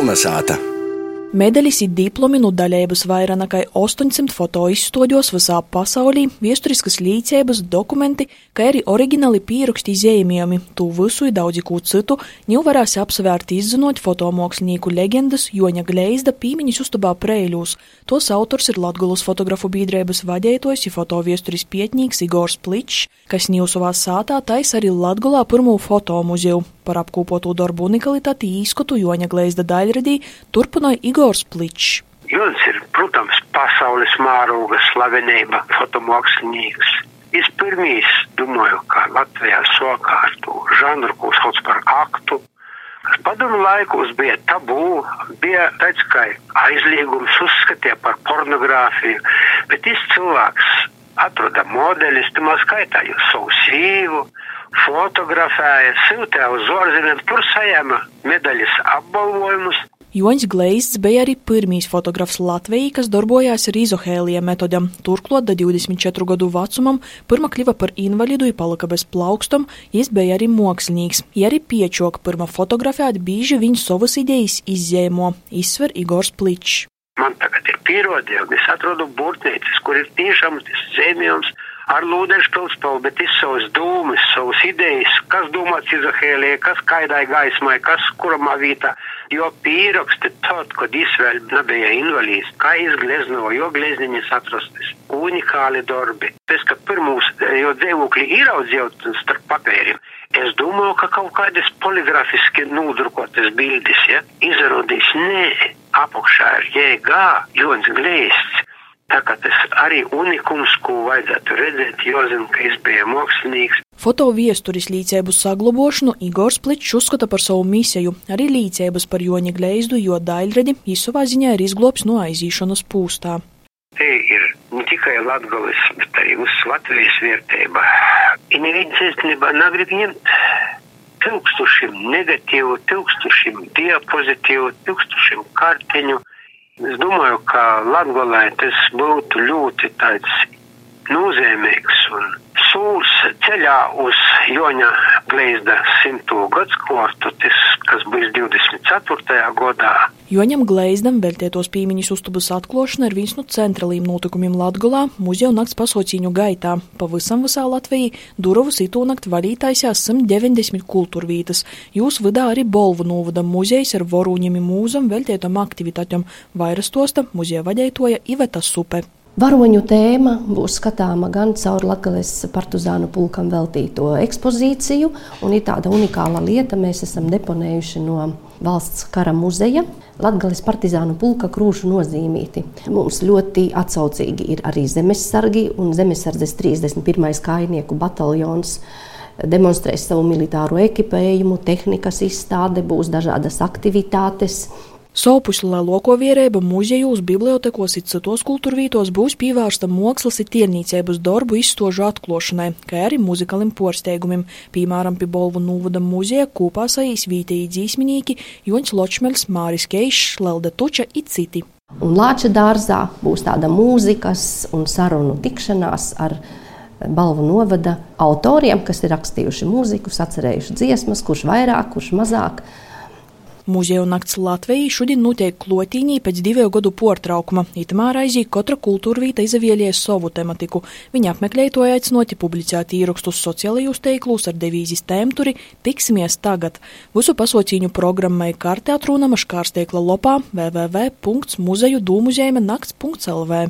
Kolnesāta! Medaļas ir diplomi no daļēbas vairāk nekā 800 fotoizstoļos visā pasaulī, vēsturiskas līdzības, dokumenti, kā arī oriģināli pieraksti izējumiem. Tu visu ir daudzi ko citu, ņū varēs apsvērt izzinot fotomokslnieku leģendas Joņa Gleizda pīmiņas uztubā prēļūs. Tos autors ir Latgulas fotografu biedrības vadētojs ir fotoviesturis pietnīgs Igors Pličs, kas ņūsovā sātā tais arī Latgulā pirmo fotomuzeju. Par apkopoto darbu unikalitāti īskotu Joņa Gleizda daļradī turpināja Igors Pličs. Jons ir, protams, pasaules mēroga slavenība, fotomākslinieks. Es pirmīs domāju, ka Latvijā sokārtu žanru, ko sauc par aktu, kas padomu laikos bija tabū, bija tāds kā aizliegums, uzskatīja par pornogrāfiju, bet šis cilvēks atrada modelis, tamā skaitā jau savu sīvu, fotografēja, sūtīja uz ārzemēm, tur saņēma medaļas apbalvojumus. Joņš Gleizds bija arī pirmīs fotografs Latvijā, kas darbojās ar izohēlija metodam. Turklāt, da 24 gadu vecumam, pirmā kļuva par invalidu, ja palika bez plaukstam, jis bija arī mākslinieks. Ja arī piečoka pirmā fotografēt, bieži viņš savas idejas izzēmo, izsver Igors Pličs. Man tagad ir pierādījumi, es atrodu burtnīcas, kur ir tiešām tas zēmījums ar lūdeņu pilspēlu, bet ir savas dūmas, savas idejas, kas domāts izahēlē, kas kaidai gaismai, kas kuramā vietā. Jo pieraksti tad, kad izvēl nebija invalīds, kā izglezno, jo glezniņas atrastas unikāli darbi. Pēc, ka pirmūs, jo dzīvokļi ir audzēt starp papēriem, es domāju, ka kaut kādas poligrafiski nodrukotas bildes, ja, izrādīs, nē, apakšā ir jēgā, Jons Glēsts. Tā kā tas arī unikums, ko vajadzētu redzēt, jo zinu, ka es biju mākslinieks. Fotoviesturis līdzēbu saglabošanu Igors Pličs uzskata par savu misiju, arī līdzēbas par Joņa Gleizdu, jo daļredi īsovā ziņā ir izglobs no aizīšanas pūstā. Te ir ne tikai Latgolis, bet arī uz Latvijas vērtība. Ir neviens īstenībā negrib ņemt tūkstošiem negatīvu, tūkstošiem diapozitīvu, tūkstošiem karteņu. Es domāju, ka Latgolē tas būtu ļoti tāds nozīmīgs un sūrs ceļā uz Joņa Gleizda simto gadskortu, tas, kas būs 24. gadā. Joņam Gleizdam veltietos pīmiņas uztubas atklošana ir viens no centrālajiem notikumiem Latgolā muzeja nakts pasaucīņu gaitā. Pavisam visā Latvijā Durovas itūnakt vadītājsās 190 kultūrvītas. Jūs vidā arī Bolvu novada muzejs ar vorūņiem mūzam veltietam aktivitātiem. Vairastosta muzeja vadētoja Iveta Supe. Varoņu tēma būs skatāma gan caur Latvijas partizānu pulkam veltīto ekspozīciju, un ir tāda unikāla lieta, mēs esam deponējuši no valsts kara muzeja Latvijas partizānu pulka krūšu nozīmīti. Mums ļoti atsaucīgi ir arī zemesargi un zemesardzes 31. kainieku bataljons demonstrēs savu militāro ekipējumu, tehnikas izstāde, būs dažādas aktivitātes. Sopus lielāko vierēba muzejos, bibliotekos un citos kultūrvītos būs pievērsta mākslas un tiernīcības darbu izstožu atklošanai, kā arī muzikālim porsteigumiem. Piemēram, pie Bolvu Nūvada muzeja kopā saīs vītēji dzīsminīki Joņš Ločmels, Māris Keišs, Lelde Tuča un citi. Un Lāča dārzā būs tāda mūzikas un sarunu tikšanās ar balvu novada autoriem, kas ir rakstījuši mūziku, atcerējuši dziesmas, kurš vairāk, kurš mazāk. Muzeja nakts Latvijā šodien notiek klotīņī pēc divu gadu portraukuma. Itamā raizī katra kultūra vīta izvēlies savu tematiku. Viņa apmeklētoja aicinoti publicēt īrakstus sociālajos teiklus ar devīzes tēmturi Tiksimies tagad. Visu pasaucīņu programmai karte atrunama škārsteikla lopā www.muzeju dūmuzeime nakts.lv.